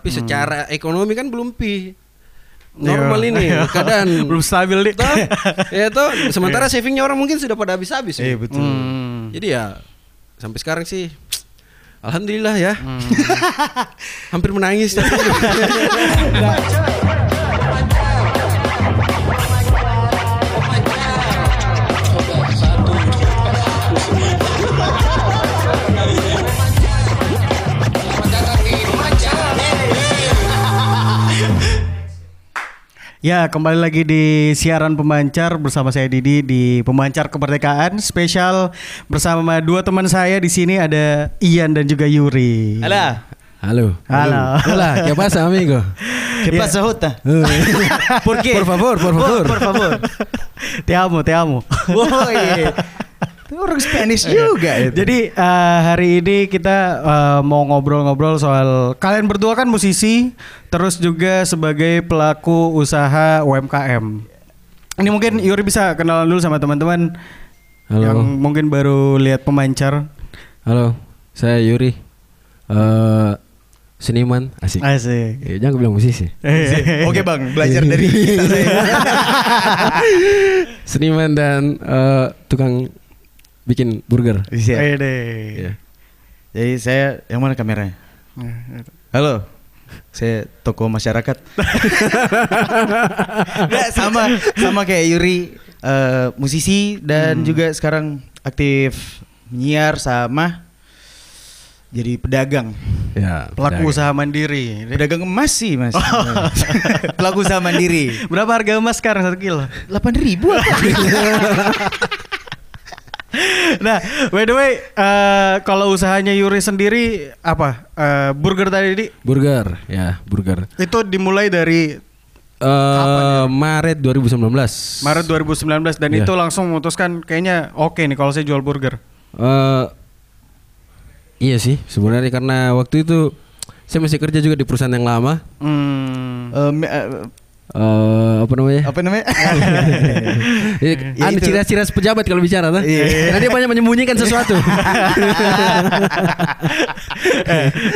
Tapi secara ekonomi kan belum pi. Normal Iya. ini keadaan. belum stabil nih. Toh, ya toh, sementara savingnya orang mungkin sudah pada habis-habis. Iya ya. betul. Hmm. Jadi ya sampai sekarang sih Alhamdulillah ya. Hampir menangis. Ya, kembali lagi di siaran pemancar bersama saya Didi di pemancar kemerdekaan spesial bersama dua teman saya di sini ada Ian dan juga Yuri. Halo. Halo. Halo. Hola, ¿qué pasa, amigo? ¿Qué pasa, Jota? ¿Por qué? Por favor, por favor. Por favor. Te amo, te amo. Itu orang Spanish juga itu. Jadi eh, hari ini kita eh, mau ngobrol-ngobrol soal kalian berdua kan musisi, terus juga sebagai pelaku usaha UMKM. Ini mungkin Yuri bisa kenalan dulu sama teman-teman Halo. yang mungkin baru lihat pemancar. Halo, saya Yuri. Eh seniman, asik. Asik. Eh, jangan bilang musisi. Oke bang, belajar dari kita saya. Seniman dan eh, tukang bikin burger. Iya. Ede. Iya. Jadi saya yang mana kameranya? Halo. Saya toko masyarakat. Nggak, sama sama kayak Yuri eh, musisi dan juga sekarang aktif menyiar sama jadi pedagang. Ya, Pelaku pedagang. usaha mandiri. Pedagang emas sih mas. Pelaku usaha mandiri. Berapa harga emas sekarang satu kilo? Delapan ribu apa? nah, by the way, eh, kalau usahanya Yuri sendiri apa? Eh, burger tadi di Burger, ya, burger. itu dimulai dari Eh Maret 2019. Maret 2019 dan Iya. itu langsung memutuskan kayaknya oke nih kalau saya jual burger. Eh iya sih, sebenarnya karena waktu itu saya masih kerja juga di perusahaan yang lama. Hmm. Eh, eh, Eh apa namanya? apa namanya? Anu ciras-ciras pejabat kalau bicara tuh. Iya. Dia banyak menyembunyikan sesuatu.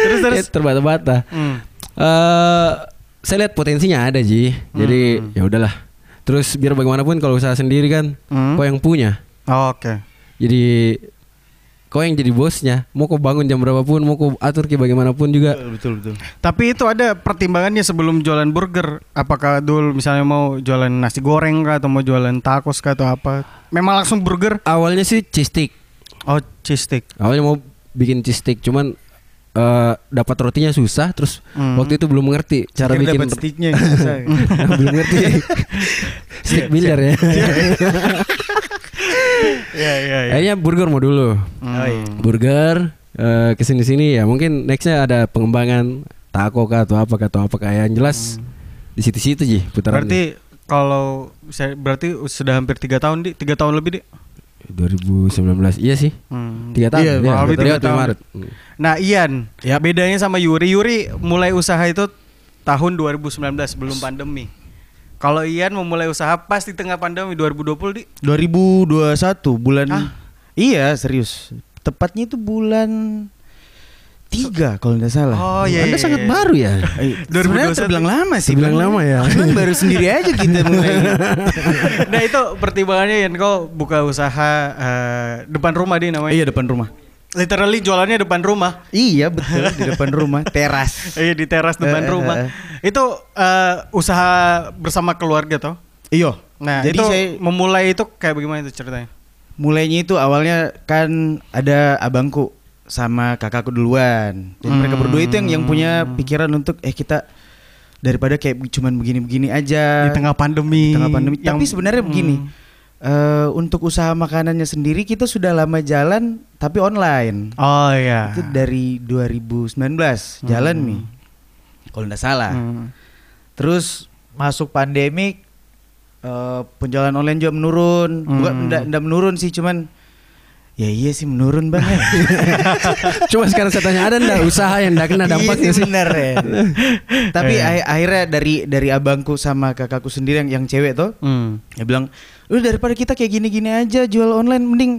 terus terus terbata-bata. Hmm. Eh saya lihat potensinya ada Ji. Jadi ya udahlah. Terus biar bagaimanapun kalau usaha sendiri kan Hmm. kau yang punya. Oke. Jadi kau yang jadi bosnya. Mau kau bangun jam berapapun, mau kau atur ke bagaimanapun juga. betul betul. Tapi itu ada pertimbangannya sebelum jualan burger. Apakah dulu misalnya mau jualan nasi goreng kah atau mau jualan tacos kah atau apa? Memang langsung burger? Awalnya sih cheese stick. Oh, cheese stick. Awalnya mau bikin cheese stick, cuman eh, dapat rotinya susah. Terus Hmm. waktu itu belum mengerti cara Kira bikin. dapat sticknya belum ngerti. stick builder ya. Iya, iya, Akhirnya burger mau dulu. Oh, iya. Burger eh, ke sini sini ya mungkin nextnya ada pengembangan taco kah atau apa kah atau apa kah yang jelas di situ-situ sih putarannya. Berarti kalau saya berarti sudah hampir tiga tahun di tiga tahun lebih di. 2019 iya sih Hmm. tiga tahun Iya, ya, tiga tahun. Maret. Hmm. Nah Ian, ya bedanya sama Yuri. Yuri mulai usaha itu tahun 2019 sebelum pandemi. Kalau Ian memulai usaha pas di tengah pandemi 2020 di 2021 bulan Hah? Iya, serius. Tepatnya itu bulan tiga kalau tidak salah. Oh iya. Anda iya, sangat iya. baru ya. Sebenarnya 2021. terbilang lama sih. Terbilang lama ya. Bang, baru sendiri aja kita mulai. nah itu pertimbangannya Ian kau buka usaha eh, depan rumah di namanya. iya depan rumah. Literally jualannya depan rumah. Iya betul di depan rumah teras. Iya di teras depan Eh, eh, rumah. eh. Itu eh, usaha bersama keluarga toh. Iyo. Nah, jadi itu saya memulai itu kayak bagaimana itu ceritanya? mulainya itu awalnya kan ada abangku sama kakakku duluan. Dan mereka berdua itu yang yang punya pikiran untuk eh kita daripada kayak cuman begini-begini aja Di tengah pandemi. di tengah pandemi. yang- Tapi sebenarnya begini. Hmm. Eh, untuk usaha makanannya sendiri kita sudah lama jalan tapi online. Oh iya. Itu dari 2019 jalan nih. Kalau nggak salah. Hmm. Terus masuk pandemi eh, penjualan online juga menurun. Bukan Hmm. ndak ndak menurun sih cuman ya iya sih menurun bang ya. Cuma sekarang saya tanya ada ndak usaha yang ndak kena dampaknya iya sih? bener ya. Tapi akhir- akhirnya dari dari abangku sama kakakku sendiri yang yang cewek tuh Hmm. dia bilang, "Lu daripada kita kayak gini-gini aja jual online mending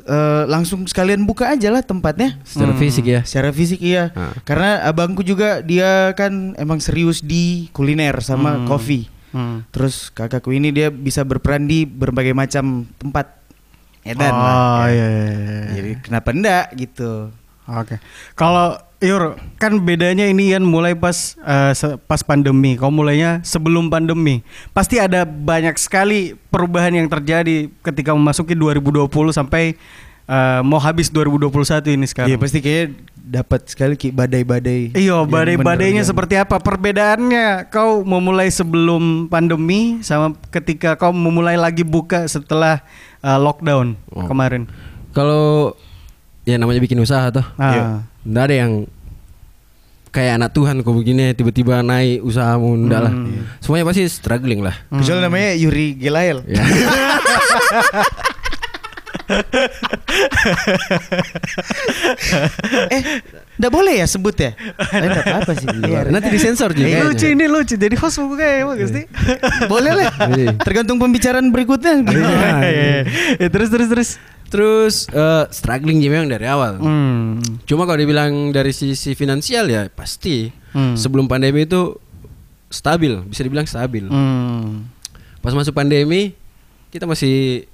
eh, langsung sekalian buka aja lah tempatnya. Secara fisik ya. Secara fisik iya. Ah. Karena abangku juga dia kan emang serius di kuliner sama kopi. Hmm. Terus kakakku ini dia bisa berperan di berbagai macam tempat. Edan oh, lah. iya, iya, iya. Jadi kenapa enggak gitu. Oke. Kalau Yur, kan bedanya ini kan mulai pas se- pas pandemi. Kau mulainya sebelum pandemi. Pasti ada banyak sekali perubahan yang terjadi ketika memasuki 2020 sampai eh, mau habis 2021 ini sekarang. Iya pasti kayak dapat sekali kayak badai-badai. Iya, badai-badainya seperti apa? Perbedaannya kau memulai sebelum pandemi sama ketika kau memulai lagi buka setelah eh, lockdown Oh. kemarin. Kalau ya namanya bikin usaha tuh. Ah. Nggak ada yang kayak anak Tuhan kok begini tiba-tiba naik usahamu enggak lah. Hmm. Semuanya pasti struggling lah. Kecuali namanya Yuri Gelael. Ya. eh, enggak boleh ya sebut ya? Eh, enggak apa-apa sih. biar. Nanti disensor juga. Eh, lucu ini lucu. Jadi host buka ya bagus nih. boleh lah. Iya. Tergantung pembicaraan berikutnya. Iya. Ya, terus terus terus. Terus eh, struggling juga memang dari awal. Hmm. Cuma kalau dibilang dari sisi finansial ya pasti Hmm. sebelum pandemi itu stabil, bisa dibilang stabil. Hmm. Pas masuk pandemi kita masih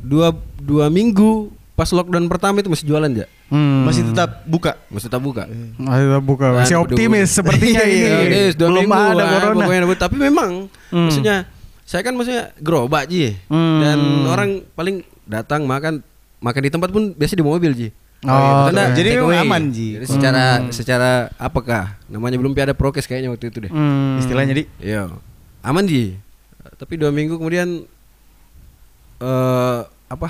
dua dua minggu pas lockdown pertama itu masih jualan ya, Hmm. Masih tetap buka. masih tetap buka. Ayo buka. Dan Masih optimis sepertinya ini. Iya, dua Belum minggu, ada ah, corona. pokoknya, tapi memang Hmm. maksudnya saya kan maksudnya gerobak ji Hmm. dan orang paling datang makan makan di tempat pun biasa di mobil ji. Oh, Tanda, jadi take memang away. aman, Ji. Jadi secara secara apakah namanya belum ada prokes kayaknya waktu itu deh. Hmm. Istilahnya di Iya. Aman ji. Tapi dua minggu kemudian eh apa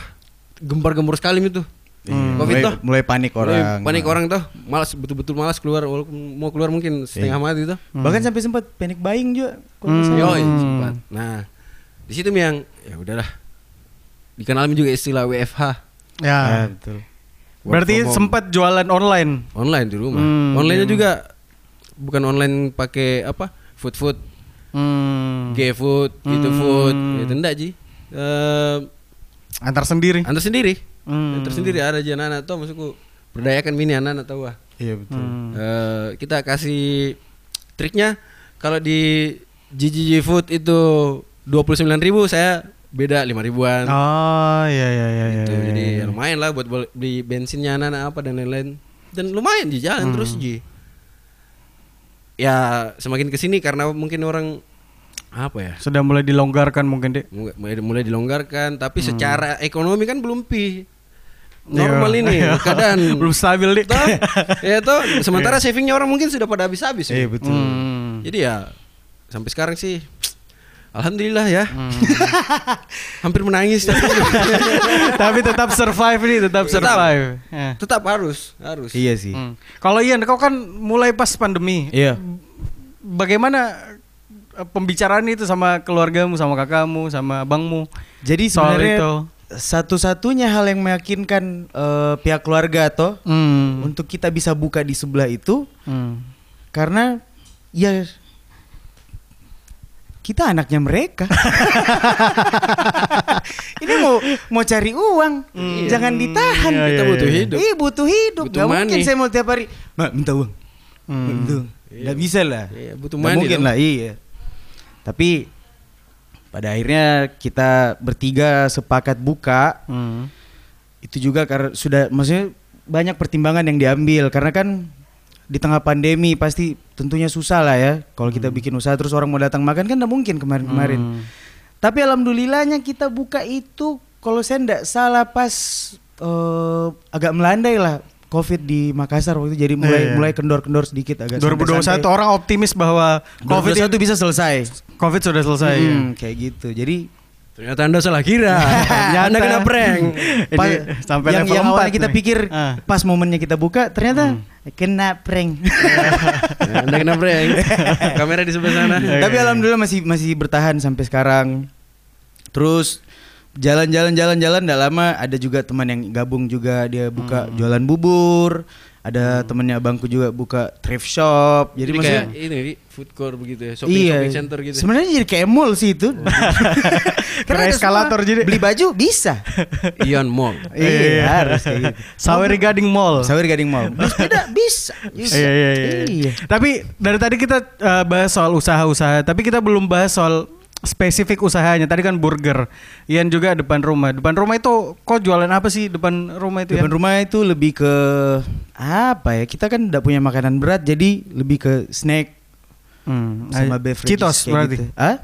gempar-gempur sekali itu. Hmm. Covid mulai, tuh. mulai panik Mulai orang. Panik orang tuh. Malas betul-betul malas keluar walaupun mau keluar mungkin setengah mati tuh. Bahkan sampai sempat panic buying juga. kalau nggak salah. Yoi, sempat. Nah, di situ yang ya udahlah. Dikenalin juga istilah WFH. Ya. Ah, betul. Work Berarti sempat jualan online. online di rumah. Hmm, Online-nya iya. juga bukan online pakai apa? Food food, Hmm. G-food, gitu Hmm. food. Itu enggak, Ji. Eh, Antar sendiri. antar sendiri. Hmm. Antar sendiri ada aja anak-anak tuh maksudku. Berdayakan mini anak-anak tahu ah. Iya betul. Hmm. Eh, kita kasih triknya kalau di GGG Food itu 29.000 ribu saya beda 5 ribuan. Oh, iya iya iya iya. Gitu. iya, Jadi iya. ya lumayan lah buat bel- beli bensinnya anak-anak apa dan lain-lain. Dan lumayan di jalan Hmm. terus Ji. Ya semakin ke sini karena mungkin orang apa ya sudah mulai dilonggarkan mungkin, Dek. mulai, mulai dilonggarkan tapi secara ekonomi kan belum pi Iya. normal ini Iya. keadaan belum stabil, Dek. Toh, ya toh sementara savingnya orang mungkin sudah pada habis-habis Iya ya. betul. Hmm. jadi ya sampai sekarang sih alhamdulillah ya Hmm. hampir menangis tapi Tapi tetap survive nih, tetap Tetap. survive. Ya. tetap harus harus Iya sih. Hmm. Kalau Ian, kau kan mulai pas pandemi. Iya. Bagaimana pembicaraan itu sama keluargamu, sama kakakmu, sama abangmu? Jadi Soal sebenarnya itu. satu-satunya hal yang meyakinkan eh, pihak keluarga atau Hmm. untuk kita bisa buka di sebelah itu Hmm. karena ya kita anaknya mereka. Ini mau mau cari uang, jangan ditahan. Iya, kita iya, butuh iya. hidup Iya butuh hidup. Butuh Gak mungkin saya mau tiap hari, Mak minta uang. Hmm. Minta uang. Nggak bisa lah. Iya, butuh money mungkin dong. lah, iya. Tapi pada akhirnya kita bertiga sepakat buka. Hmm. Itu juga karena sudah maksudnya banyak pertimbangan yang diambil karena kan di tengah pandemi pasti tentunya susah lah ya kalau kita bikin usaha terus orang mau datang makan kan nggak mungkin kemarin-kemarin. Hmm. Tapi alhamdulillahnya kita buka itu kalau saya nggak salah pas eh, agak melandai lah COVID di Makassar waktu itu jadi mulai Iya, iya. mulai kendor-kendor sedikit agak 2021 santai-santai. orang optimis bahwa COVID 2021 itu bisa selesai. COVID sudah selesai. ya. Hmm, kayak gitu. Jadi ternyata anda salah kira Nyata. anda kena prank Ini pa- sampai yang, level yang 4 awalnya kita nih. pikir Ah. pas momennya kita buka ternyata kena prank. anda kena prank kamera di sebelah sana Tapi alhamdulillah masih masih bertahan sampai sekarang. Terus jalan-jalan jalan-jalan tidak lama ada juga teman yang gabung juga dia buka jualan bubur. Ada temennya abangku juga buka thrift shop. Jadi, Jadi maksudnya kayak ini food court begitu ya, shopping iya. shopping center gitu. Sebenarnya jadi kayak mall sih itu. Karena ada eskalator jadi. beli baju bisa. Ion Mall. iya, harus kayak gitu. Saweri Gading Mall. Sawir Gading Mall. Beli sepeda bisa. bisa. Iya, iya, iya. Iya. Tapi dari tadi kita uh, bahas soal usaha-usaha, tapi kita belum bahas soal spesifik usahanya. Tadi kan burger. Ian juga depan rumah. Depan rumah itu kok jualan apa sih depan rumah itu? Depan Ian? rumah itu lebih ke apa ya? Kita kan tidak punya makanan berat, jadi lebih ke snack Hmm, sama ah, beverages. Citos berarti. Gitu. Hah?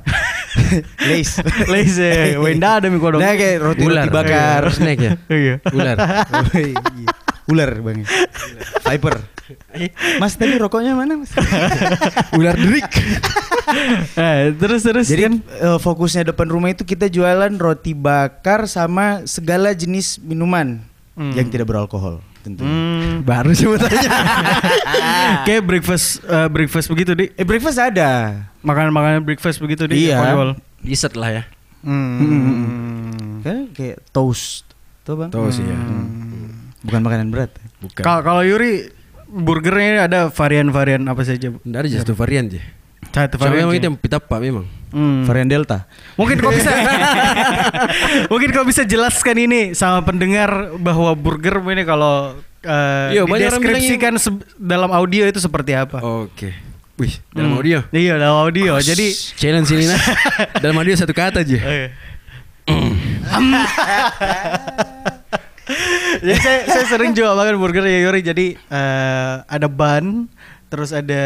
Lace. Lazy, wenda ada kodong. Nah kayak roti, Ular. roti bakar. Snack ya. Iya. Ular. Iya. Ular bang. Viper. Mas tadi rokoknya mana mas? Ular derik. Eh, terus terus Jadi kan eh, fokusnya depan rumah itu kita jualan roti bakar sama segala jenis minuman Hmm. yang tidak beralkohol tentunya. Hmm, Baru tanya. kayak breakfast eh, breakfast begitu di Eh breakfast ada. makanan-makanan breakfast begitu di Iya. Dessert lah ya. Hmm. Kan kayak toast. Tuh bang. Tahu sih ya. Bukan makanan berat. Bukan. Kalau kalau Yuri burgernya ada varian-varian apa saja? Nggak ada satu varian aja. Satu Cuma varian. memang aja. itu yang pita pak memang. Hmm. Varian Delta. Mungkin kau bisa Mungkin kau bisa jelaskan ini sama pendengar bahwa burger ini kalau uh, Iya, banyak orang dideskripsikan se- dalam audio itu seperti apa? Oke. Wih, dalam Hmm. audio. Iya, dalam audio. Jadi Challenge ini nah. dalam audio satu kata aja. Oke. Jadi saya, saya sering jual makan burger ya Yuri. Jadi eh, ada bun, terus ada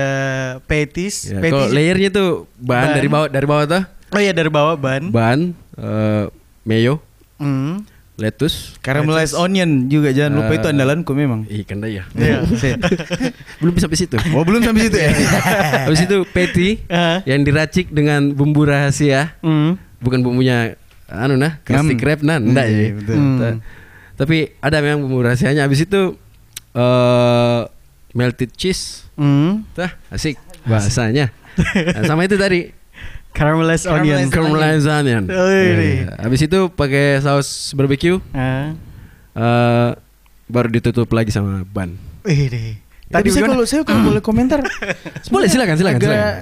patties. Ya, patties. kalau layernya tuh bahan Ban. dari bawah dari bawah tuh Oh iya dari bawah bun. bahan eh, mayo, Hmm. lettuce. Caramelized onion juga jangan lupa Eh, itu andalanku memang. Ya. Iya. Belum sampai situ. Oh belum sampai situ ya. Habis itu patty Ah. yang diracik dengan bumbu rahasia, Hmm. bukan bumbunya anu nah, krusty krab nah, enggak Iya, ya. betul. Hmm. Ta- Tapi ada memang bumbu rahasianya. Habis itu eh melted cheese. Hmm. Tah, asik bahasanya. Nah, sama itu tadi Caramelized onion. Caramelized caramelized onion. Oh, ini. Ya, Habis itu pakai saus barbecue. Ah. eh baru ditutup lagi sama ban. Tadi saya kalau saya kalau boleh komentar. Boleh, silakan, silakan, agak, silakan.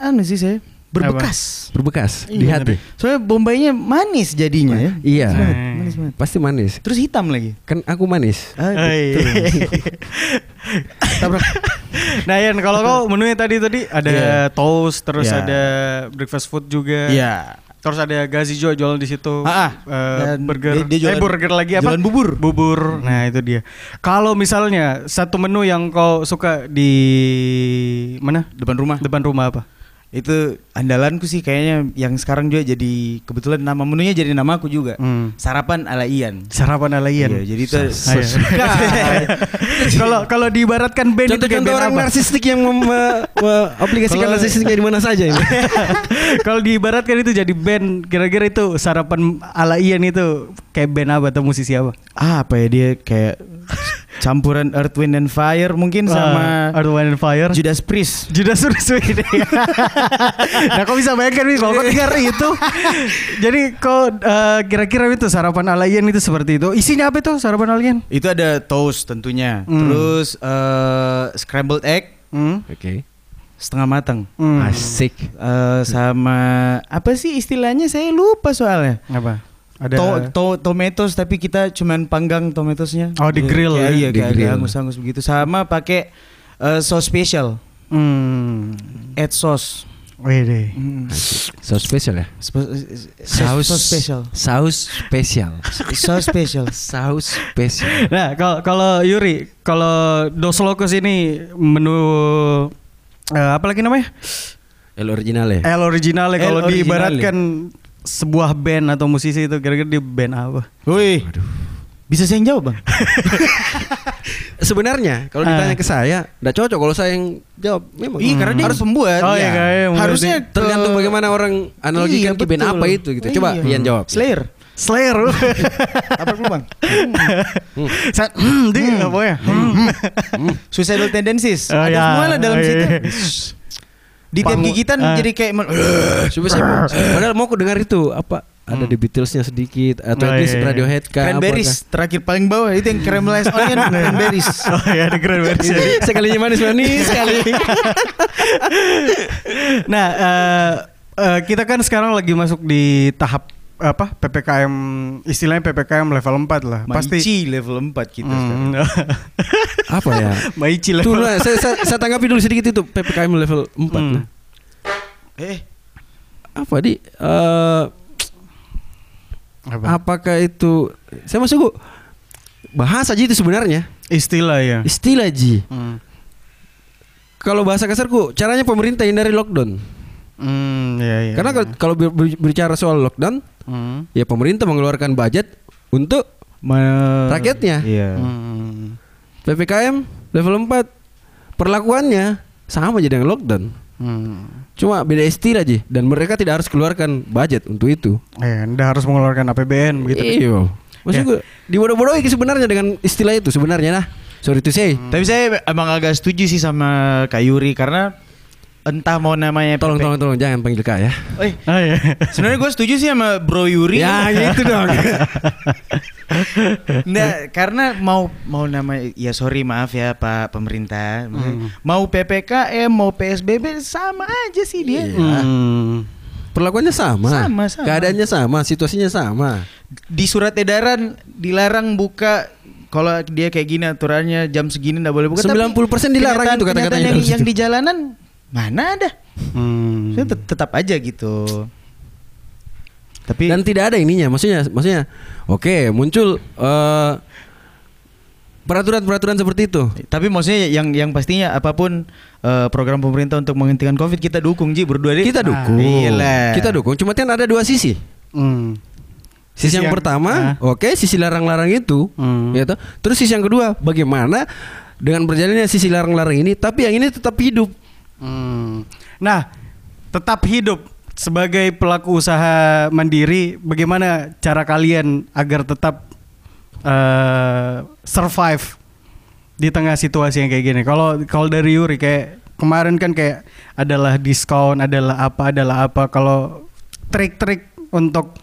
Anu sih saya berbekas. Berbekas di Iya, hati. Soalnya bombaynya manis jadinya ya. Iya. Manis banget, manis banget. Pasti manis. Terus hitam lagi. Kan aku manis. Ah, Oh, iya. nah Yan kalau kau menunya tadi tadi ada Iya. toast terus Iya. ada breakfast food juga Iya. terus ada gazi juga jualan di situ Ah, ah. Eh, Dan burger dia- dia jualan- eh burger lagi apa jualan bubur. bubur nah itu dia kalau misalnya satu menu yang kau suka di mana Depan rumah. depan rumah apa Itu andalanku sih kayaknya yang sekarang juga jadi kebetulan nama menunya jadi nama aku juga. Hmm. Sarapan ala Ian. sarapan ala Ian Iya, jadi itu kalau kalau diibaratkan band itu band orang apa? narsistik yang mem- me- me- aplikasikan narsistiknya di mana saja ini. Kalau diibaratkan itu jadi band, kira-kira itu sarapan ala Ian itu kayak band apa atau musisi apa? Ah, apa ya dia kayak campuran Earth Wind and Fire mungkin sama Earth, Wind and Fire. Judas Priest. Judas Priest ini. nah, kau bisa bayangkan nih kalau kau dengar itu. Jadi kau eh, kira-kira itu sarapan ala Ian itu seperti itu. Isinya apa itu sarapan ala Ian? Itu ada toast tentunya. Hmm. Terus eh, scrambled egg Hmm? Oke. setengah matang. Hmm. Asik. Eh, sama apa sih istilahnya saya lupa soalnya. Apa? Ada To, to, tomatoes tapi kita cuman panggang tomatosnya. Oh, di grill Kayak- ya? Iya, Di kayak grill. angus-angus begitu. Sama pakai eh, sauce special, Hmm. add sauce. Wede. Hmm. Saus spesial ya? Spe- sauce special. Saus spesial. Sauce special. Saus spesial. Nah, kalau kalau Yuri, kalau Dos Locos ini menu eh, apa lagi namanya? El original ya? El original El kalau diibaratkan sebuah band atau musisi itu kira-kira di band apa? Wih. Bisa saya yang jawab, Bang? Sebenarnya kalau Ah. ditanya ke saya, enggak cocok kalau saya yang jawab. Memang Iya, karena dia harus pembuat. Oh, iya, Iya. yang Harusnya membuat- tergantung bagaimana orang analogikan Iya, ke band apa itu gitu. Coba Iya. Ian jawab. Slayer. Slayer. Apa dulu, Bang? Saat hmm, di apa ya? Hmm. Suicidal tendencies. Oh, Ada ya. semua lah dalam Oh, iya. situ. Di tiap gigitan ah. jadi kayak Coba saya mau, padahal mau aku dengar itu apa ada The Beatlesnya sedikit atau Oh, at least iya, iya. Radiohead kah Cranberries terakhir paling bawah itu yang caramelized onion cranberries. Oh ya ada versi. apakah? sekalinya manis manis sekali nah, eh, eh, kita kan sekarang lagi masuk di tahap apa PPKM istilahnya PPKM level 4 lah. Pasti Pasti level 4 kita sekarang. Hmm. apa ya Maici Tuh, level. nah, saya, saya, saya tanggapi dulu sedikit itu PPKM level 4 Hmm. nah. Eh, apa di eh, Apa? apakah itu saya masuk bahasa aja itu sebenarnya Istilah ya. istilah ji Hmm. kalau bahasa kasarku caranya pemerintah hindari lockdown Hmm, ya, ya, karena ya. kalau- kalau ber- ber- berbicara soal lockdown Hmm. ya pemerintah mengeluarkan budget untuk me- Rakyatnya. Iya. Hmm. ppkm level 4 perlakuannya sama aja dengan lockdown Hmm. cuma beda istilah ji dan mereka tidak harus keluarkan budget untuk itu Eh, Anda harus mengeluarkan APBN begitu. Iya. Maksud Ya. gue dibodoh-bodohi sebenarnya dengan istilah itu sebenarnya nah. Sorry to say. Tapi saya emang agak setuju sih sama Kak Yuri karena entah mau namanya Tolong PP tolong tolong jangan panggil Kak ya. Eh, Oh iya. sebenarnya gue setuju sih sama Bro Yuri. Ya gitu dong. Nggak, karena mau mau nama ya sorry maaf ya Pak pemerintah. Hmm. Mau PPKM, mau PSBB sama aja sih dia. Iya. Hmm. Perlakuannya sama. Sama, sama. Keadaannya sama, situasinya sama. Di surat edaran dilarang buka kalau dia kayak gini aturannya jam segini nggak boleh buka. 90% dilarang kenyataan- itu kata-katanya. yang, yang di jalanan mana ada? Hmm. Saya tet- tetap aja gitu. Tapi Dan tidak ada ininya, maksudnya maksudnya oke, muncul eh, peraturan-peraturan seperti itu. tapi maksudnya yang yang pastinya apa pun eh, program pemerintah untuk menghentikan Covid kita dukung Ji berdua Di. Kita Ah, dukung. iyalah. Kita dukung. Cuma kan ada dua sisi. Hmm. Sisi, Sisi yang, yang- pertama, ah. oke, sisi larang-larang itu, Hmm. ya toh. Terus sisi yang kedua, bagaimana dengan berjalannya sisi larang-larang ini, tapi yang ini tetap hidup. Hmm. Nah, tetap hidup sebagai pelaku usaha mandiri, bagaimana cara kalian agar tetap eh, survive di tengah situasi yang kayak gini? Kalau kalau dari Yuri kayak kemarin kan kayak adalah diskon, adalah apa, adalah apa. Kalau trik-trik untuk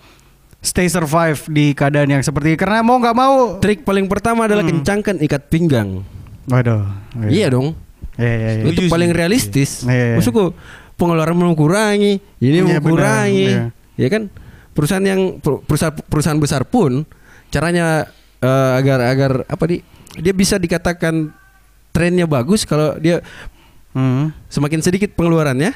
stay survive di keadaan yang seperti ini, karena mau nggak mau, Trik paling pertama adalah Hmm. kencangkan ikat pinggang. waduh, Iya dong. Iya, iya, iya. Itu Setuju paling sih. realistis. Iya, iya. Maksudku pengeluaran mau kurangi, ini Iya, mau benar, kurangi. iya. Ya kan? Perusahaan yang per- perusahaan perusahaan besar pun caranya eh, agar agar apa di dia bisa dikatakan trennya bagus kalau dia Hmm. semakin sedikit pengeluarannya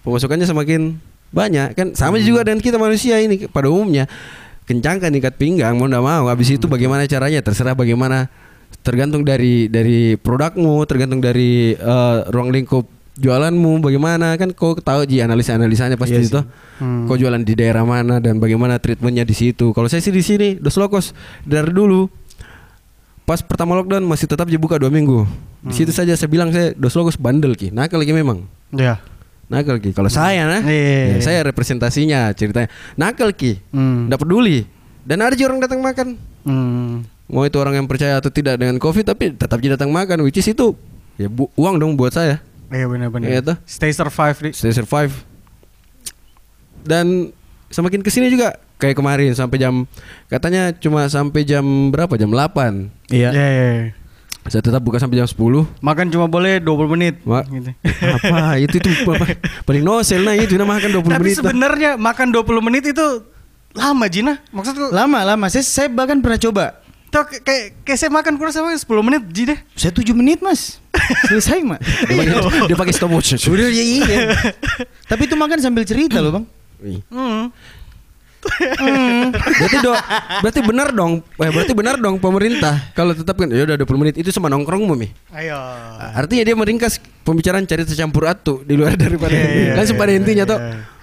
pemasukannya semakin banyak kan sama Hmm. juga dengan kita manusia ini pada umumnya kencangkan ikat pinggang mau ndak mau habis Hmm. itu bagaimana caranya terserah bagaimana tergantung dari dari produkmu tergantung dari eh, ruang lingkup jualanmu bagaimana kan kau tahu ji analisa analisanya pasti Iya itu Hmm. kau jualan di daerah mana dan bagaimana treatmentnya di situ. Kalau saya sih di sini dos lokos dari dulu pas pertama lockdown masih tetap dibuka dua minggu. Di situ saja saya bilang saya dos lokos bandel ki nakal ki memang. Ya. nakal ki. Kalau saya nah. Iya. ya, saya representasinya ceritanya. Nakal ki. Hmm. nggak peduli. Dan ada juga orang datang makan. Hmm. Mau itu orang yang percaya atau tidak dengan covid tapi tetap dia datang makan which is itu ya bu- uang dong buat saya Iya benar-benar. Iya tuh. Stay survive di. stay survive dan semakin ke sini juga kayak kemarin sampai jam katanya cuma sampai jam berapa jam 8 Iya. Iya, iya, iya. saya tetap buka sampai jam 10 Makan cuma boleh 20 menit. Ma- Gitu. apa itu itu apa, paling nosel nah itu nama makan 20 Tapi menit sebenarnya makan 20 menit itu lama Jina. Maksudku Lama lama saya, saya bahkan pernah coba. Tuh kayak kayak saya makan kurang sama 10 menit Ji deh. Saya 7 menit mas. Selesai mas dia pakai, dia pakai stopwatch Udah ya iya Tapi itu makan sambil cerita loh bang. Wih. Hmm. berarti do, berarti benar dong. Eh, berarti benar dong pemerintah. Kalau tetapkan ya udah 20 menit itu sama nongkrongmu mi. Ayo. artinya dia meringkas pembicaraan cari campur atu di luar daripada Iya, iya, langsung iya, pada intinya iya, tuh iya.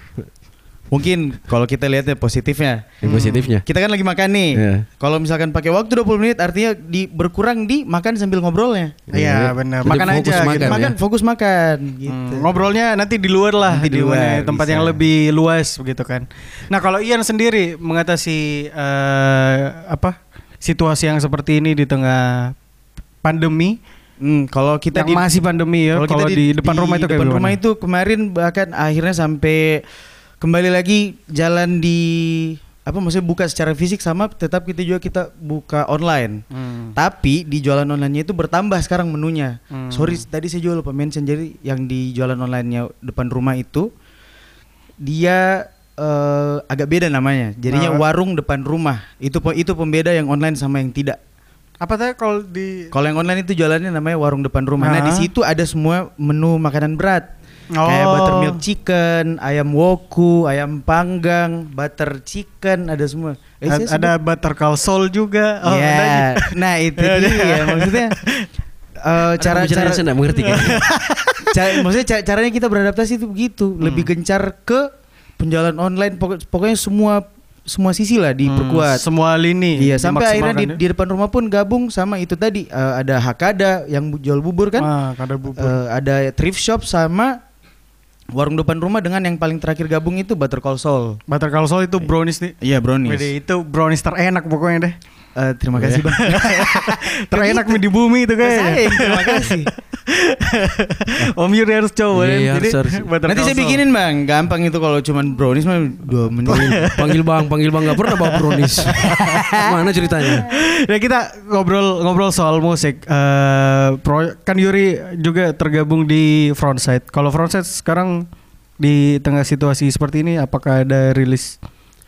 Mungkin kalau kita lihatnya positifnya yang positifnya Kita kan lagi makan nih Iya. Kalau misalkan pakai waktu 20 menit Artinya di, berkurang di makan sambil ngobrolnya Iya benar. Jadi Makan fokus aja. makan gitu. ya. Makan fokus makan gitu Hmm, ngobrolnya nanti di luar lah, Nanti di mana, luar, tempat bisa. yang lebih luas begitu kan. Nah kalau Ian sendiri mengatasi eh, apa situasi yang seperti ini di tengah pandemi, Hmm, kalau kita yang di masih pandemi ya, kalau di, depan rumah itu kayak depan rumah itu kemarin bahkan akhirnya sampai kembali lagi jalan di apa maksudnya buka secara fisik sama tetap kita juga kita buka online. Hmm. Tapi di jualan online-nya itu bertambah sekarang menunya. Hmm. Sorry tadi saya juga lupa mention jadi yang di jualan online-nya depan rumah itu dia eh, agak beda namanya. Jadinya Nah. warung depan rumah. Itu itu pembeda yang online sama yang tidak. Apa tadi kalau di Kalau yang online itu jualannya namanya warung depan rumah. Nah, Ah. di situ ada semua menu makanan berat. Kayak Oh. buttermilk chicken, ayam woku, ayam panggang, butter chicken, ada semua. Eh, saya A- ada butter call soul juga. Oh, Iya. ada. Nah, itu Ada. dia maksudnya eh, cara Ada cara saya nggak mengerti kan. ca- maksudnya ca- caranya kita beradaptasi itu begitu, lebih Hmm. gencar ke penjualan online pokok- pokoknya semua semua sisi lah diperkuat. Hmm, semua lini. Iya, sampai akhirnya di, dimaksimalkan di depan rumah pun gabung sama itu tadi eh, ada Hakada yang jual bubur ya. kan? Ah, kada bubur. Eh, ada thrift shop sama warung depan rumah dengan yang paling terakhir gabung itu Butter Call Soul. butter call soul itu brownies nih. Iya, brownies. Wede, itu brownies terenak pokoknya deh. Eh, terima kasih, Bang. terenak nih di bumi itu kayaknya. Sayang, terima kasih. Om Yuri harus coba Iya, kan. iya, Jadi harus, harus. Nanti saya bikinin, Bang. Gampang itu kalau cuman brownies mah 2 menit. panggil bang, panggil bang nggak pernah bawa brownies. Mana ceritanya? ya kita ngobrol ngobrol soal musik. Eh pro- kan Yuri juga tergabung di Frontside. Kalau Frontside sekarang di tengah situasi seperti ini, apakah ada rilis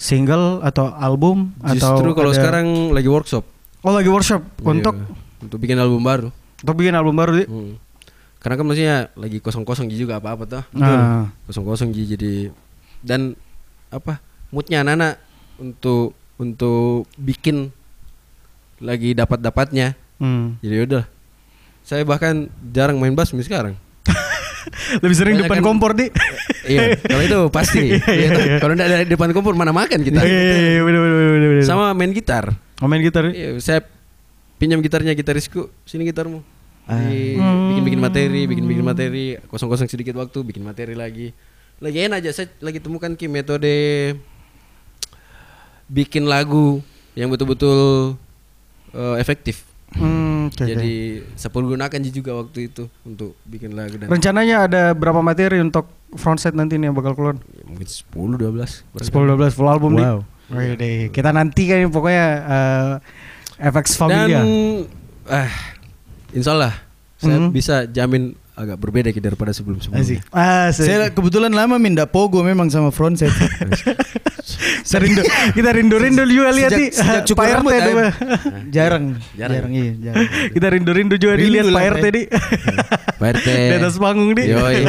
single atau album atau Justru kalau ada- sekarang lagi workshop oh lagi workshop untuk Iya, untuk bikin album baru. untuk bikin album baru di. Hmm. Karena kan maksudnya lagi kosong-kosong Ji juga apa-apa tuh. Nah, Kosong-kosong Ji jadi dan apa moodnya anak-anak untuk untuk bikin lagi dapat-dapatnya. hmm. Jadi udah. Saya bahkan jarang main bass sekarang. Lebih sering Banyak depan kan- kompor di. iya, kalau itu pasti. Iya, toh. kalau enggak dari depan kompor mana makan kita. Iya, iya, iya, bener, bener, bener, bener. Sama main gitar. Oh, main gitar. Iya, saya pinjam gitarnya gitarisku. Sini gitarmu. Di- Hmm. bikin-bikin materi, bikin-bikin materi, kosong-kosong sedikit waktu, bikin materi lagi. Lagi enak aja saya lagi temukan ki metode bikin lagu yang betul-betul eh, efektif. Hmm, oke, oke. Jadi saya pergunakan juga waktu itu untuk bikin lagu dan rencananya ada berapa materi untuk frontside nanti nih yang bakal keluar? ya, mungkin 10 12. 10 12 full album nih. Wow. Wede, kita nanti kan pokoknya eh, FX Familia. Dan ah insya Allah saya Hmm. bisa jamin agak berbeda ki daripada sebelum-sebelumnya. Asik. Ah, Saya kebetulan lama minda pogo memang sama frontside. Saya rindu, kita rindu-rindu juga lihat Sejak- sejak cukur Pak rambut, RT jarang, Jarang. jarang, iya, jarang. Kita rindu-rindu juga Rindu dilihat Pak RT eh. di. Pak RT. Di atas panggung di. Yoi.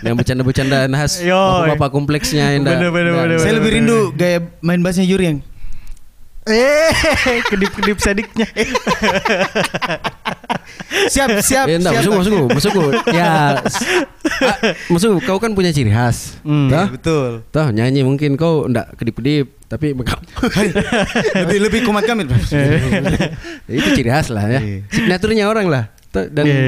yang bercanda-bercanda khas bapak-bapak kompleksnya yang dah- Bener, bener, dah- bener, Saya lebih rindu gaya main bassnya Yuri yang Eh, kedip-kedip sediknya. Siap, siap, Eh, enggak, siap. maksudku, maksudku. Ya, ah, maksudku, kau kan punya ciri khas. Hmm. Toh? Betul. Toh, nyanyi mungkin kau enggak kedip-kedip, tapi lebih lebih kumat kami. Ya, itu ciri khas lah ya. Iya. Signaturnya orang lah. Toh, Dan Iya.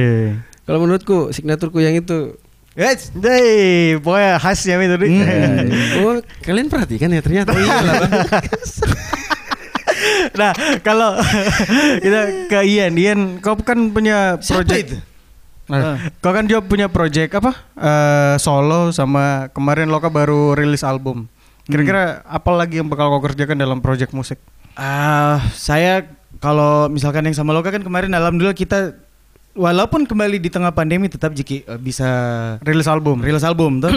kalau menurutku, signaturku yang itu Guys, Deh, pokoknya khasnya itu di. Hmm. Oh, kalian perhatikan ya ternyata. Oh iya lah. Nah, kalau kita ke Ian, Ian, kau kan punya project. itu? Nah, kau kan juga punya project apa? Eh, solo sama kemarin Loka baru rilis album. Kira-kira apa lagi yang bakal kau kerjakan dalam project musik? Ah, saya kalau misalkan yang sama Loka kan kemarin alhamdulillah kita walaupun kembali di tengah pandemi tetap Jiki eh, bisa Rilis album. rilis album tuh.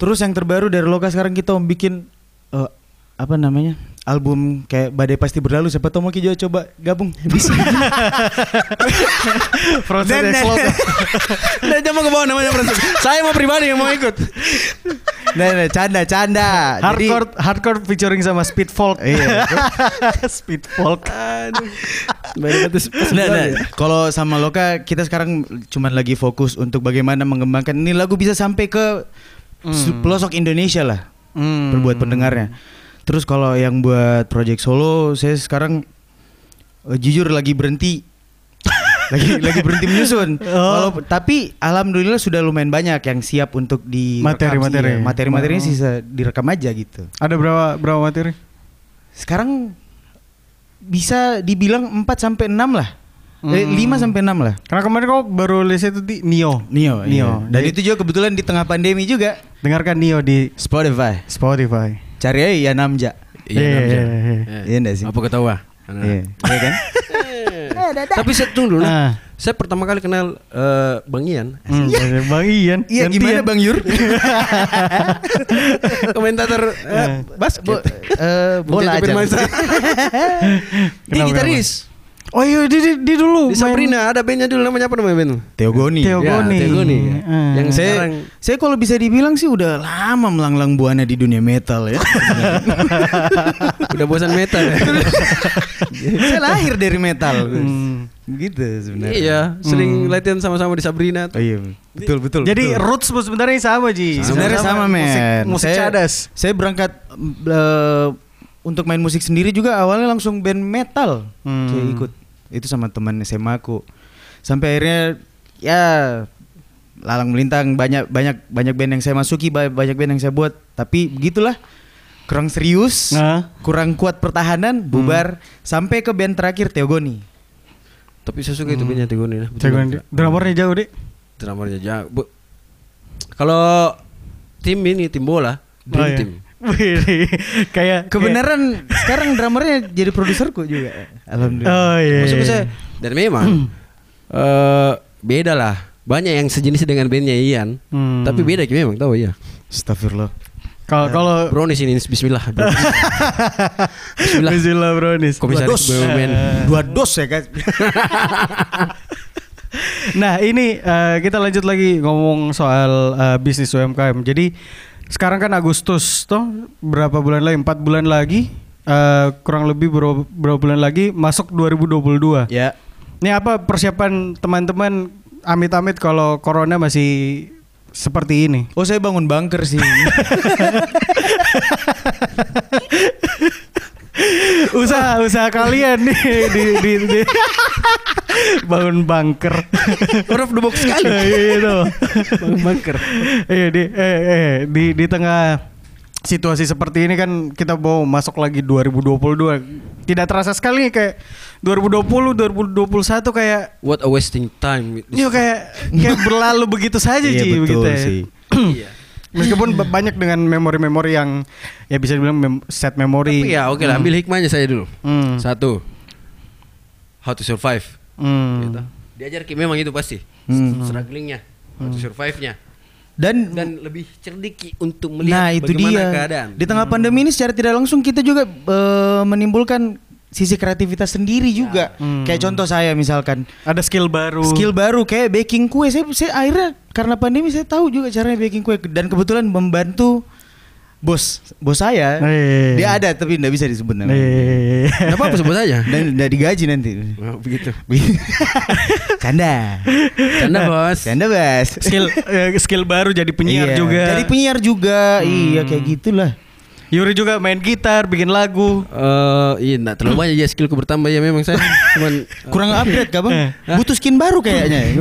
Terus yang terbaru dari Loka sekarang kita mau bikin eh, apa namanya? Album kayak Badai Pasti Berlalu siapa tahu mau kita coba gabung. Bisa. Proses Dan- Loka. Nah, jangan mau ke bawah namanya Francis. Saya mau pribadi yang mau ikut. nah, nah, canda canda. Jadi- Hardcore hardcore featuring sama Speed Folk. Iya. Speed Folk. Nah, nah, kalau sama Loka kita sekarang cuman lagi fokus untuk bagaimana mengembangkan ini lagu bisa sampai ke Hmm. pelosok Indonesia lah Hmm. berbuat pendengarnya. Terus kalau yang buat project solo saya sekarang eh, jujur lagi berhenti lagi lagi berhenti menyusun. Oh. Walaupun- tapi alhamdulillah sudah lumayan banyak yang siap untuk di Materi-materi. materi-materinya Oh. sisa direkam aja gitu. Ada berapa berapa materi? Sekarang bisa dibilang 4 sampai 6 lah. Eh, 5 sampai 6 lah. Karena kemarin kau baru lihat itu di Nio. Nio, Nio. iya. Dan Jadi, itu juga kebetulan di tengah pandemi juga. dengarkan Nio di Spotify. Spotify. Cari aja ya Namja. Iya, Iya, Namja. iya, iya. Eh, Iya enggak sih? Apa ketawa? Iya, iya kan? Tapi saya tunggu dulu. Ah. Saya pertama kali kenal eh, Bang Ian. Hmm, Bang Ian. Iya, gimana Bang Yur? Komentator eh, basket. Eh, bola Menjadi aja. Dia Kenapa, gitaris. Oh iya, di, di, di dulu. Di main- Sabrina ada bandnya dulu namanya apa namanya band? Teogoni. Teo- Teogoni. Ya, Teogoni. Hmm. Yang Saya, sekarang saya kalau bisa dibilang sih udah lama melanglang buana di dunia metal ya. udah bosan metal ya. saya lahir dari metal. Hmm. Gitu sebenarnya. iya, sering latihan sama-sama di Sabrina. Oh iya, betul betul. Jadi betul. roots sebenarnya sama Ji. sebenarnya sama, men. Musik, musik saya, cadas. Saya berangkat eh, untuk main musik sendiri juga awalnya langsung band metal. Hmm. Kayak ikut itu sama teman SMA aku. Sampai akhirnya ya lalang melintang banyak banyak banyak band yang saya masuki ba- banyak band yang saya buat tapi begitulah kurang serius Nah. kurang kuat pertahanan bubar sampai ke band terakhir Teogoni Tapi saya suka itu bandnya Teogoni. Banget. di- Drummernya jauh deh. Drummernya. Bu- Kalau tim ini tim bola, dream Oh, iya. team. Wih, kayak kebenaran sekarang drummernya jadi produserku juga alhamdulillah Oh iya. Maksudnya saya dan memang eh beda lah. Banyak yang sejenis dengan bandnya Ian. Hmm. Tapi beda Ki, memang tahu ya. Astagfirullah Kalau kalau Brownies ini Bismillah. bro. Bismillah. Bismillah Brownies. Komisaris BUMN. dua dos ya kan Nah ini eh, kita lanjut lagi ngomong soal eh, bisnis UMKM. Jadi sekarang kan Agustus toh berapa bulan lagi? Empat bulan lagi. eh, kurang lebih berapa, berapa bulan lagi masuk 2022. ya Ini apa persiapan teman-teman amit-amit kalau corona masih seperti ini? oh saya bangun bunker sih usaha usaha kalian nih di, di, di- bangun bunker. The box sekali. Gitu. Bang bunker. Iya di eh, eh, di di tengah situasi seperti ini kan kita mau masuk lagi 2022. Tidak terasa sekali kayak 2020 2021 kayak What a wasting time. Iya kayak kayak berlalu begitu saja Iya, Ji betul begitu ya. sih. Iya. Meskipun ba- banyak dengan memori-memori yang ya bisa dibilang mem- set memori. Tapi ya oke lah, ambil hikmahnya saya dulu. Hmm. Satu, how to survive. Hmm. Gitu. Diajar Ki memang itu pasti. Hmm. Strugglingnya, how to survive-nya. dan Dan lebih cerdik untuk melihat nah itu bagaimana dia keadaan. di tengah pandemi ini secara tidak langsung kita juga eh, menimbulkan sisi kreativitas sendiri juga Hmm. kayak contoh saya misalkan Ada skill baru. skill baru kayak baking kue saya, saya akhirnya karena pandemi saya tahu juga caranya baking kue dan kebetulan membantu bos bos saya Eh. dia ada tapi tidak bisa disebut namanya Eh. Enggak apa-apa sebut saja. dan tidak digaji nanti Oh, begitu. canda Canda, Bos. canda bos skill eh, skill baru jadi penyiar Iya. juga. jadi penyiar juga iya kayak gitulah Yuri juga main gitar, bikin lagu. Eh, iya, enggak terlalu banyak ya skillku bertambah ya memang saya. Cuman kurang upgrade kah bang Eh. butuh skin baru kayaknya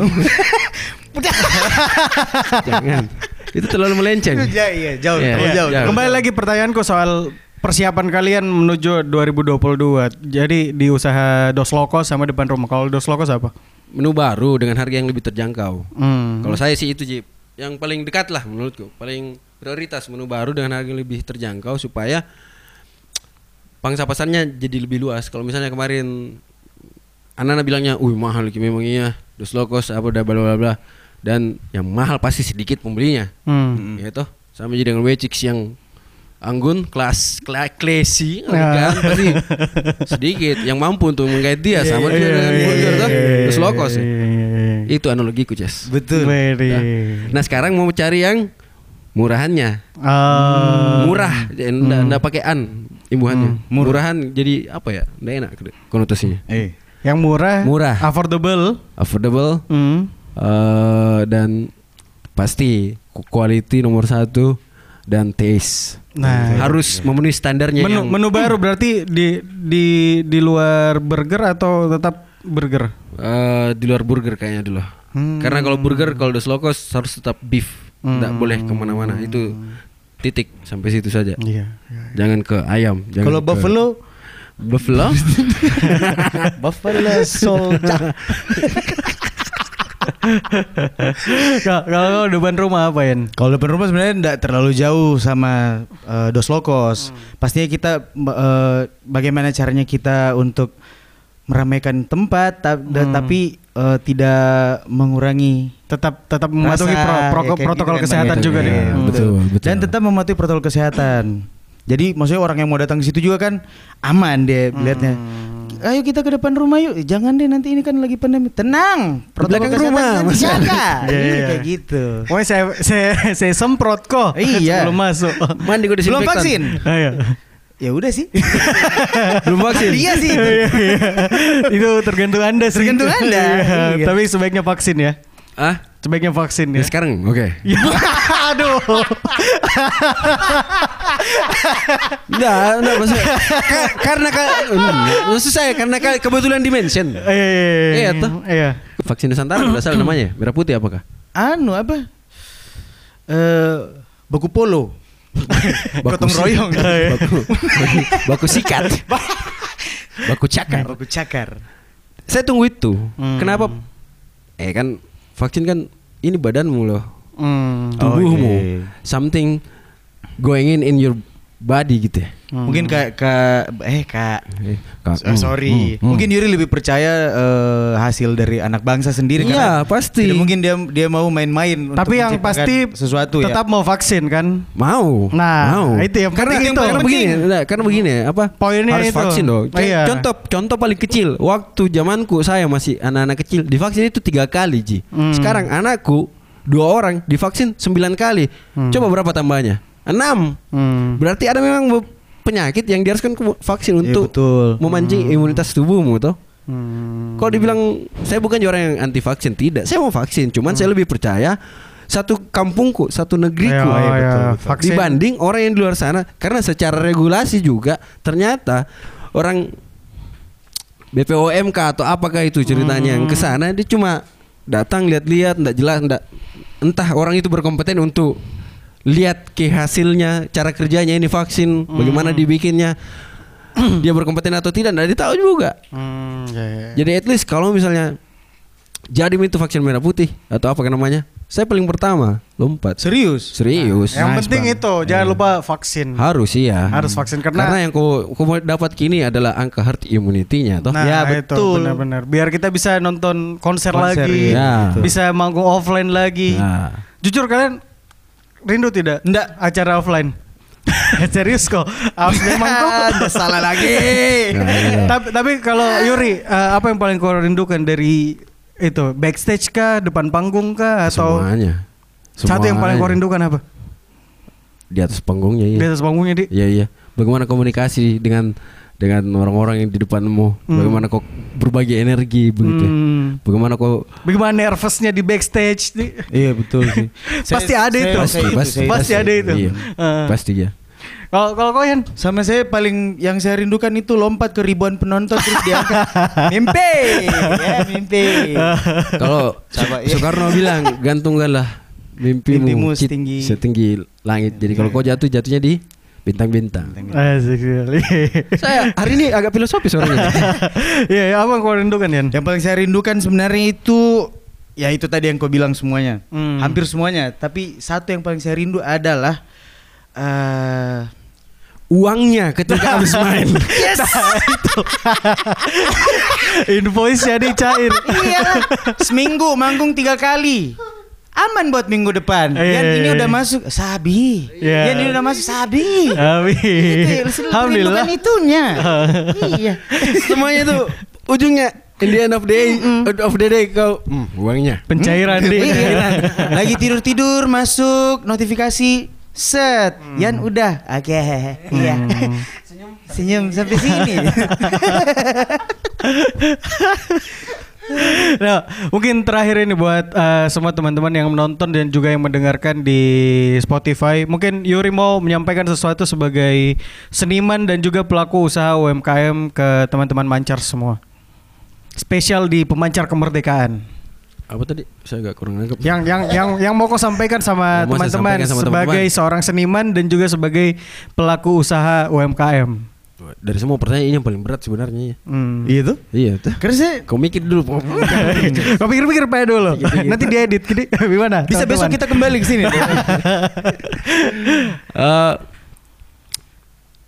jangan. Itu terlalu melenceng. Ya, iya, jauh, Iya, terlalu jauh. jauh. Kembali lagi pertanyaanku soal persiapan kalian menuju 2022. Jadi di usaha Dos Locos sama depan rumah. Kalau Dos Locos apa? Menu baru dengan harga yang lebih terjangkau. Hmm. Kalau saya sih itu Jip Yang paling dekat lah menurutku Paling prioritas menu baru dengan harga yang lebih terjangkau Supaya Pangsa pasarnya jadi lebih luas Kalau misalnya kemarin Anak-anak bilangnya Wih mahal Ki, memang iya Dos locos apa udah bla bla bla Dan yang mahal pasti sedikit pembelinya Hmm. Ya toh Sama aja dengan Wechix yang Anggun kelas klasi Nah. kan pasti sedikit yang mampu untuk menggait dia sama juga Iya, dengan iya, burger toh iya, Dos locos ya. iya, iya, iya. itu analogiku Ces betul Very. Nah sekarang mau cari yang murahannya, Ah. murah, enggak enggak pakai an imbuhannya. Hmm, Murahan jadi apa ya? Enggak enak konotasinya. eh Yang murah, Murah. affordable. Affordable Hmm. Eh, dan pasti quality nomor satu dan taste. Nah. harus memenuhi standarnya Menu, yang menu baru berarti di di di luar burger atau tetap burger? eh, di luar burger kayaknya dulu. Hmm. Karena kalau burger kalau dos locos harus tetap beef, enggak Hmm. boleh ke mana-mana. Itu titik sampai situ saja. Iya. Jangan ke ayam. jangan kalau ke- buffalo Buffalo. Buffalo Soldier. Kalau kalau depan rumah apa Yan? Kalau depan rumah sebenarnya tidak terlalu jauh sama eh, Dos Locos. Pastinya kita eh, bagaimana caranya kita untuk meramaikan tempat ta- Hmm. tapi eh, tidak mengurangi Tetap tetap mematuhi rasa, pro- pro- ya, kayak gitu protokol kan, kesehatan Bang, juga gitu. nih. Iya, Hmm. betul, betul. Dan tetap mematuhi protokol kesehatan. Jadi maksudnya orang yang mau datang ke situ juga kan aman dia lihatnya. Ayo kita ke depan rumah yuk. Jangan deh nanti ini kan lagi pandemi. Tenang. Protokol belakang kesehatan rumah, kan dijaga. Iya, Iya, iya. kayak gitu. Pokoknya saya saya saya semprot kok Iya. sebelum masuk. Mandi gue Belum vaksin. Ayo. Ya udah sih. Belum vaksin. Iya sih. itu. Iya, iya. itu tergantung anda sih. Tergantung Anda. Iya, Iya. Tapi sebaiknya vaksin ya. Ah, Sebaiknya vaksin ya ya. sekarang. Oke. Ya, aduh. Enggak, enggak maksudnya ka- karena ka, hmm, maksud saya karena ka- kebetulan dimension. Iya, Iya, toh. Iya. Vaksin Nusantara berasal namanya merah putih apakah? Anu apa? Eh baku polo. Gotong si- royong. baku, baku, baku sikat. baku cakar. Baku cakar. Saya tunggu itu. Hmm. Kenapa? Eh kan vaksin kan ini badanmu loh, Hmm. tubuhmu. Oh, iya. Something going in in your body gitu ya. Hmm. Mungkin kak kak eh kak Eh, Kak, Eh, hmm, sorry, hmm, hmm. mungkin Yuri lebih percaya eh, hasil dari anak bangsa sendiri Iya, pasti. tidak mungkin dia dia mau main-main. untuk Tapi yang pasti sesuatu tetap ya. mau vaksin kan? Mau. Nah, mau. itu yang karena, penting karena itu. begini, nah, karena begini apa? Poinnya harus itu. vaksin dong. Oh, iya. Contoh contoh paling kecil, waktu zamanku saya masih anak-anak kecil divaksin itu tiga kali ji. Hmm. Sekarang anakku dua orang divaksin sembilan kali. Hmm. Coba berapa tambahnya? Enam. Hmm. Berarti ada memang penyakit yang diharuskan vaksin Iya, untuk betul. memancing imunitas tubuhmu toh. Hmm. Kalau dibilang saya bukan orang yang anti vaksin, tidak. Saya mau vaksin, cuman saya lebih percaya satu kampungku, satu negeriku Hmm. Eh, iya, betul, betul. vaksin. dibanding orang yang di luar sana karena secara regulasi juga ternyata orang BPOMK atau apakah itu ceritanya yang ke Hmm. sana dia cuma datang lihat-lihat enggak jelas enggak entah orang itu berkompeten untuk lihat ke hasilnya cara kerjanya ini vaksin Hmm. bagaimana dibikinnya dia berkompeten atau tidak enggak ditahu juga Hmm, ya, ya. jadi at least kalau misalnya jadi itu vaksin merah putih atau apa namanya, saya paling pertama lompat. Serius? Serius. Yang Nice, penting Bang. itu jangan lupa vaksin. Harus iya. Harus vaksin karena, Karena yang kau mau dapat kini adalah angka herd immunity-nya toh. Nah, Ya, betul. benar-benar. Biar kita bisa nonton konser, Konser, lagi. Betul. bisa manggung offline lagi. Nah. Jujur kalian rindu tidak? Nggak. acara offline. Serius kok. Harus memang kok. Udah salah lagi. Tapi tapi kalau Yuri eh, apa yang paling kau rindukan dari itu backstage kah, depan panggung kah atau Semuanya. satu yang paling kau Semuanya. rindukan apa? di atas panggungnya Di iya. atas panggungnya di. Iya iya. Bagaimana komunikasi dengan dengan orang-orang yang di depanmu? Hmm. Bagaimana kau berbagi energi begitu? Hmm. Bagaimana kau Bagaimana nervousnya di backstage? Di? Iya betul sih. Pasti ada itu. pasti pasti Pasti ada itu. Iya. Eh. Pasti ya. Kalau kalau kau Yan? Sama saya paling yang saya rindukan itu lompat ke ribuan penonton terus diangkat. mimpi, ya mimpi. Kalau iya. Soekarno bilang gantungkanlah mimpimu, Mimpimu setinggi. setinggi langit. Jadi kalau kau jatuh jatuhnya di bintang-bintang. Asik sekali. Saya hari ini agak filosofis orangnya. Iya, ya, apa yang kau rindukan Yan? Yang paling saya rindukan sebenarnya itu ya itu tadi yang kau bilang semuanya. Hmm. Hampir semuanya, tapi satu yang paling saya rindu adalah eh Uangnya ketika habis main. yes. Invoice jadi cair. iya. Seminggu manggung tiga kali. Aman buat minggu depan. Iya, Yan iya, ini iya. udah masuk sabi. Iya. Yan ini udah masuk sabi. Amin. Itu, Alhamdulillah. rindukan itunya. iya. Semuanya itu ujungnya in the end of day, of the day kau hmm, uangnya. Pencairan di. Iya. Lagi tidur-tidur masuk notifikasi set. Yan udah. Oke. Iya. Senyum sampai sini. Nah, mungkin terakhir ini buat eh, semua teman-teman yang menonton dan juga yang mendengarkan di Spotify. Mungkin Yuri mau menyampaikan sesuatu sebagai seniman dan juga pelaku usaha UMKM ke teman-teman mancar semua. Spesial di pemancar kemerdekaan. Apa tadi? Saya agak kurang nangkep. Yang yang yang yang mau kau sampaikan sama teman-teman sebagai teman-teman. seorang seniman dan juga sebagai pelaku usaha UMKM. Dari semua pertanyaan ini yang paling berat sebenarnya. Hmm. Iya tuh. Iya tuh. Karena saya Kau mikir dulu. Kau pikir-pikir apa dulu. Nanti diedit gini. Gimana? bisa besok teman-teman? kita kembali ke sini. Eh,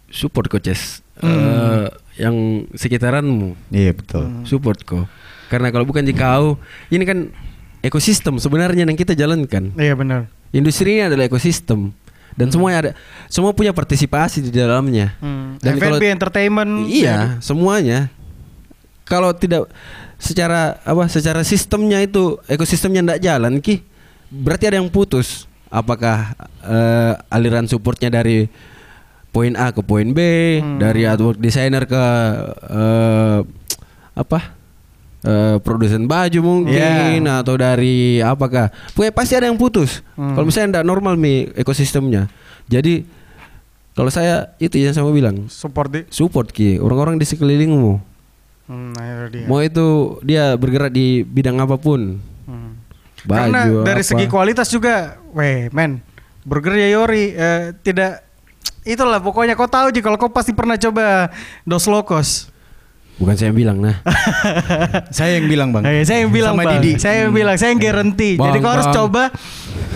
support coaches Eh, yang sekitaranmu Iya betul. support kau karena kalau bukan di kau ini kan ekosistem sebenarnya yang kita jalankan Iya benar. industri ini adalah ekosistem dan semuanya ada semua punya partisipasi di dalamnya. Hmm. dan F&B kalau entertainment. iya semuanya. Kalau tidak secara apa secara sistemnya itu ekosistemnya tidak jalan ki berarti ada yang putus. Apakah eh, aliran supportnya dari poin A ke poin B dari artwork designer ke eh, apa eh, produsen baju mungkin atau dari apakah pokoknya pasti ada yang putus kalau misalnya tidak normal mi ekosistemnya jadi kalau saya itu yang saya mau bilang Support di. support ki orang-orang di sekelilingmu Hmm, nah itu dia. mau itu dia bergerak di bidang apa pun Hmm. baju Karena dari apa. segi kualitas juga, weh men, burger ya Yori eh, tidak itulah pokoknya kau tahu sih kalau kau pasti pernah coba dos locos. Bukan saya yang bilang nah saya yang bilang bang. Eh, saya yang bilang Sama bang, Didi. saya yang bilang, saya yang guarantee. Bang, Jadi kau harus coba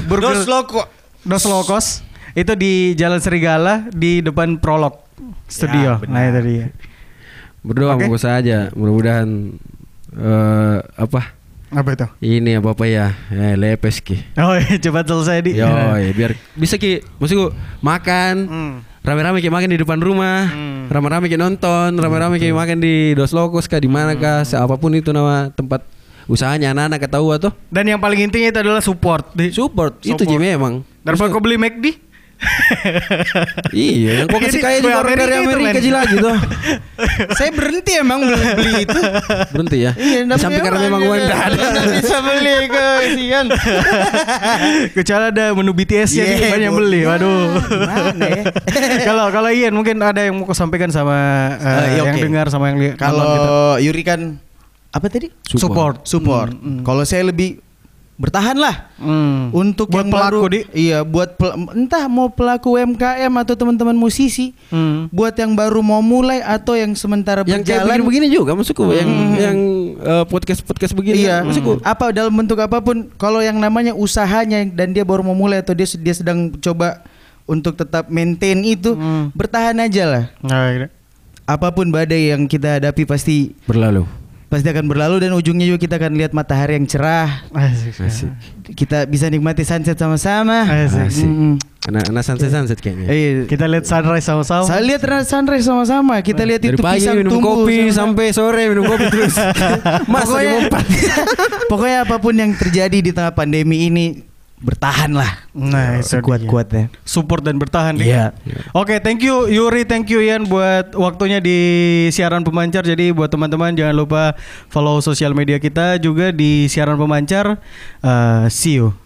burger Dos Loco. dos locos itu di Jalan Serigala di depan Prolog Studio. Ya, benar. nah itu dia. berdoa Oke. moga saja mudah-mudahan eh, apa Apa itu? ini apa apa ya eh, lepes ki Oh iya, cepat selesai di. yo biar bisa ki maksudku makan Hmm. Rame-rame kayak makan di depan rumah Hmm. rame-rame kayak nonton rame-rame kayak makan di dos locos kah di mana kah Hmm. apa pun itu nama tempat usahanya anak-anak ketahu atau Dan yang paling intinya itu adalah support. Di. support, itu Support. sih memang Daripada kau beli McD. Iya yang kau kasih Ini kaya juga orang dari Amerika Amerika aja lagi tuh saya berhenti emang beli, beli itu. berhenti ya Iya, Di samping karena memang uang tidak ada bisa beli kesian. Kecuali ada menu BTS Yeah, banyak Bu. beli. Waduh. Ya? Kalau kalau Ian mungkin ada yang mau kau sampaikan sama eh, Eh, iya, yang oke. dengar sama yang lihat Kalau. Yuri kan apa tadi? Support. Support. Hmm, hmm. Kalau saya lebih bertahan lah Hmm. untuk buat yang pelaku baru, di. Iya, buat pel- entah mau pelaku UMKM atau teman-teman musisi, Hmm. buat yang baru mau mulai atau yang sementara yang kayak berjalan. begini-begini juga maksudku yang yang podcast podcast begini Iya, maksudku apa dalam bentuk apa pun, kalau yang namanya usahanya dan dia baru mau mulai atau dia dia sedang coba untuk tetap maintain itu, Hmm. bertahan aja lah. Nah, gitu. Apa pun badai yang kita hadapi pasti berlalu pasti akan berlalu dan ujungnya juga kita akan lihat matahari yang cerah. Asik. asik Kita bisa nikmati sunset sama-sama. Asik. asik Mm-mm. anak anak sunset sunset kayaknya Iya. Kita lihat sunrise sama-sama. Saya lihat sunrise sama-sama. Kita lihat dari itu pagi pisang minum tumbuh kopi sama-sama. sampai sore minum kopi terus masa pokoknya, pokoknya apa pun yang terjadi di tengah pandemi ini bertahan lah. Nah, so kuat-kuatnya. Support dan bertahan. Ya. Iya. Yeah. yeah. Oke, okay, thank you Yuri, thank you Ian buat waktunya di siaran pemancar. Jadi buat teman-teman jangan lupa follow sosial media kita juga di siaran pemancar. Uh, see you.